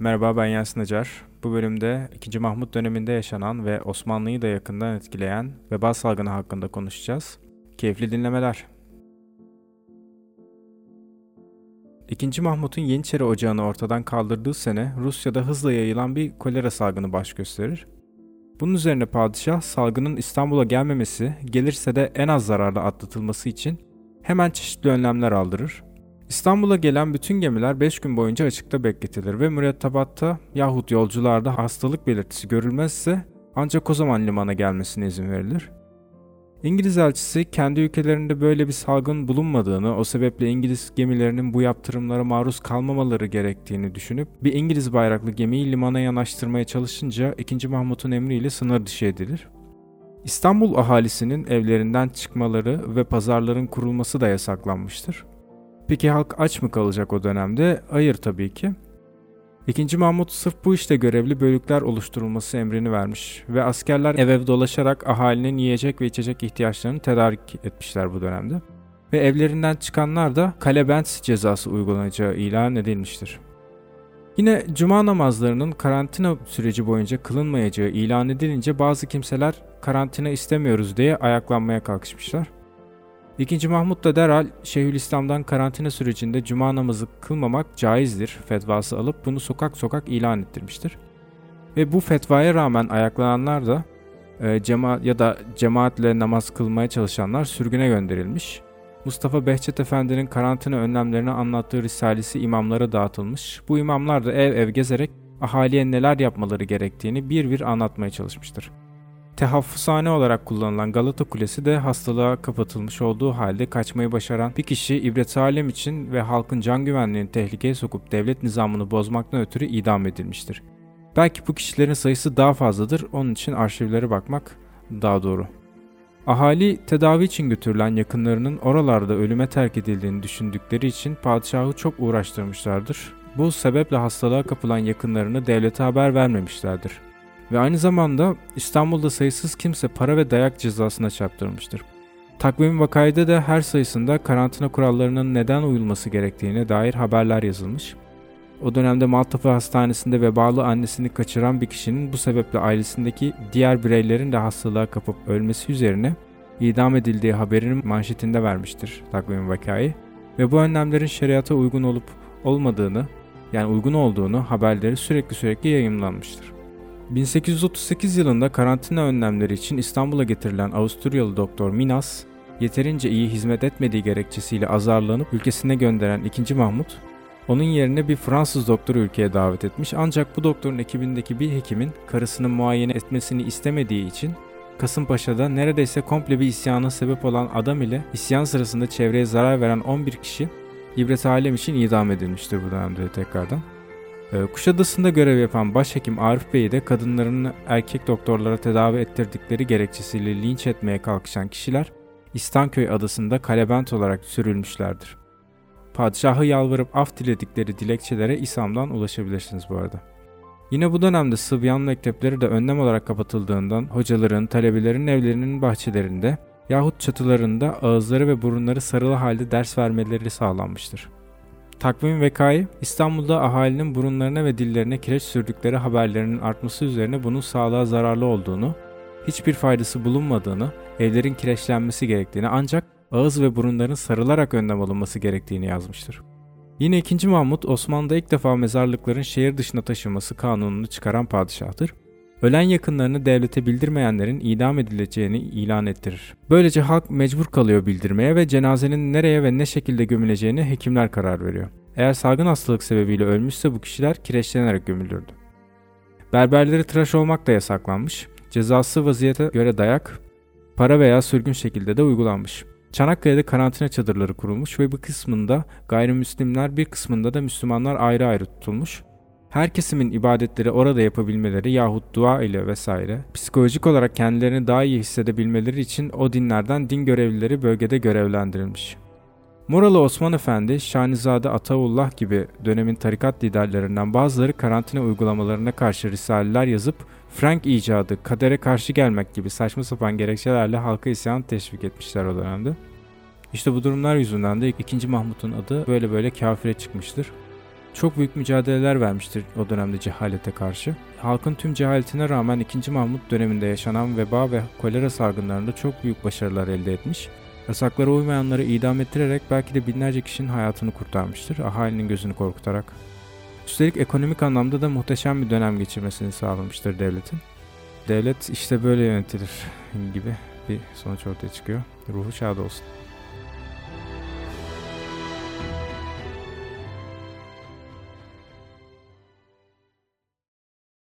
Merhaba ben Yasin Acar. Bu bölümde 2. Mahmut döneminde yaşanan ve Osmanlı'yı da yakından etkileyen veba salgını hakkında konuşacağız. Keyifli dinlemeler. 2. Mahmut'un Yeniçeri Ocağı'nı ortadan kaldırdığı sene Rusya'da hızla yayılan bir kolera salgını baş gösterir. Bunun üzerine padişah salgının İstanbul'a gelmemesi, gelirse de en az zararla atlatılması için hemen çeşitli önlemler aldırır İstanbul'a gelen bütün gemiler 5 gün boyunca açıkta bekletilir ve mürettebatta yahut yolcularda hastalık belirtisi görülmezse ancak o zaman limana gelmesine izin verilir. İngiliz elçisi kendi ülkelerinde böyle bir salgın bulunmadığını, o sebeple İngiliz gemilerinin bu yaptırımlara maruz kalmamaları gerektiğini düşünüp bir İngiliz bayraklı gemiyi limana yanaştırmaya çalışınca 2. Mahmut'un emriyle sınır dışı edilir. İstanbul ahalisinin evlerinden çıkmaları ve pazarların kurulması da yasaklanmıştır. Peki halk aç mı kalacak o dönemde? Hayır tabii ki. İkinci Mahmut sırf bu işte görevli bölükler oluşturulması emrini vermiş ve askerler ev ev dolaşarak ahalinin yiyecek ve içecek ihtiyaçlarını tedarik etmişler bu dönemde. Ve evlerinden çıkanlar da kalebent cezası uygulanacağı ilan edilmiştir. Yine cuma namazlarının karantina süreci boyunca kılınmayacağı ilan edilince bazı kimseler karantina istemiyoruz diye ayaklanmaya kalkışmışlar. İkinci Mahmut da derhal Şeyhülislam'dan karantina sürecinde cuma namazı kılmamak caizdir fetvası alıp bunu sokak sokak ilan ettirmiştir. Ve bu fetvaya rağmen ayaklananlar da e, cemaat ya da cemaatle namaz kılmaya çalışanlar sürgüne gönderilmiş. Mustafa Behçet Efendi'nin karantina önlemlerini anlattığı risalesi imamlara dağıtılmış. Bu imamlar da ev ev gezerek ahaliye neler yapmaları gerektiğini bir bir anlatmaya çalışmıştır. Tehaffuzhane olarak kullanılan Galata Kulesi de hastalığa kapatılmış olduğu halde kaçmayı başaran bir kişi ibret alem için ve halkın can güvenliğini tehlikeye sokup devlet nizamını bozmaktan ötürü idam edilmiştir. Belki bu kişilerin sayısı daha fazladır, onun için arşivlere bakmak daha doğru. Ahali tedavi için götürülen yakınlarının oralarda ölüme terk edildiğini düşündükleri için padişahı çok uğraştırmışlardır. Bu sebeple hastalığa kapılan yakınlarını devlete haber vermemişlerdir ve aynı zamanda İstanbul'da sayısız kimse para ve dayak cezasına çarptırılmıştır. Takvim vakayda da her sayısında karantina kurallarının neden uyulması gerektiğine dair haberler yazılmış. O dönemde Maltepe Hastanesi'nde vebalı annesini kaçıran bir kişinin bu sebeple ailesindeki diğer bireylerin de hastalığa kapıp ölmesi üzerine idam edildiği haberinin manşetinde vermiştir takvim vakayı ve bu önlemlerin şeriata uygun olup olmadığını yani uygun olduğunu haberleri sürekli sürekli yayınlanmıştır. 1838 yılında karantina önlemleri için İstanbul'a getirilen Avusturyalı doktor Minas, yeterince iyi hizmet etmediği gerekçesiyle azarlanıp ülkesine gönderen 2. Mahmut, onun yerine bir Fransız doktoru ülkeye davet etmiş ancak bu doktorun ekibindeki bir hekimin karısını muayene etmesini istemediği için Kasımpaşa'da neredeyse komple bir isyana sebep olan adam ile isyan sırasında çevreye zarar veren 11 kişi ibret alem için idam edilmiştir bu dönemde tekrardan. Ee, Kuşadası'nda görev yapan başhekim Arif Bey'i de kadınların erkek doktorlara tedavi ettirdikleri gerekçesiyle linç etmeye kalkışan kişiler İstanköy adasında kalebent olarak sürülmüşlerdir. Padişahı yalvarıp af diledikleri dilekçelere İslam'dan ulaşabilirsiniz bu arada. Yine bu dönemde Sıbyan mektepleri de önlem olarak kapatıldığından hocaların, talebelerin evlerinin bahçelerinde yahut çatılarında ağızları ve burunları sarılı halde ders vermeleri sağlanmıştır. Takvim Vekai, İstanbul'da ahalinin burunlarına ve dillerine kireç sürdükleri haberlerinin artması üzerine bunun sağlığa zararlı olduğunu, hiçbir faydası bulunmadığını, evlerin kireçlenmesi gerektiğini ancak ağız ve burunların sarılarak önlem alınması gerektiğini yazmıştır. Yine 2. Mahmut Osmanlı'da ilk defa mezarlıkların şehir dışına taşınması kanununu çıkaran padişahtır ölen yakınlarını devlete bildirmeyenlerin idam edileceğini ilan ettirir. Böylece halk mecbur kalıyor bildirmeye ve cenazenin nereye ve ne şekilde gömüleceğini hekimler karar veriyor. Eğer salgın hastalık sebebiyle ölmüşse bu kişiler kireçlenerek gömülürdü. Berberleri tıraş olmak da yasaklanmış, cezası vaziyete göre dayak, para veya sürgün şekilde de uygulanmış. Çanakkale'de karantina çadırları kurulmuş ve bu kısmında gayrimüslimler bir kısmında da Müslümanlar ayrı ayrı tutulmuş her kesimin ibadetleri orada yapabilmeleri yahut dua ile vesaire, psikolojik olarak kendilerini daha iyi hissedebilmeleri için o dinlerden din görevlileri bölgede görevlendirilmiş. Muralı Osman Efendi, Şanizade Ataullah gibi dönemin tarikat liderlerinden bazıları karantina uygulamalarına karşı risaleler yazıp Frank icadı, kadere karşı gelmek gibi saçma sapan gerekçelerle halka isyan teşvik etmişler o dönemde. İşte bu durumlar yüzünden de 2. Mahmut'un adı böyle böyle kafire çıkmıştır. çok büyük mücadeleler vermiştir o dönemde cehalete karşı. Halkın tüm cehaletine rağmen 2. Mahmut döneminde yaşanan veba ve kolera salgınlarında çok büyük başarılar elde etmiş. Yasaklara uymayanları idam ettirerek belki de binlerce kişinin hayatını kurtarmıştır, ahalinin gözünü korkutarak. Üstelik ekonomik anlamda da muhteşem bir dönem geçirmesini sağlamıştır devletin. Devlet işte böyle yönetilir gibi bir sonuç ortaya çıkıyor. Ruhu şad olsun.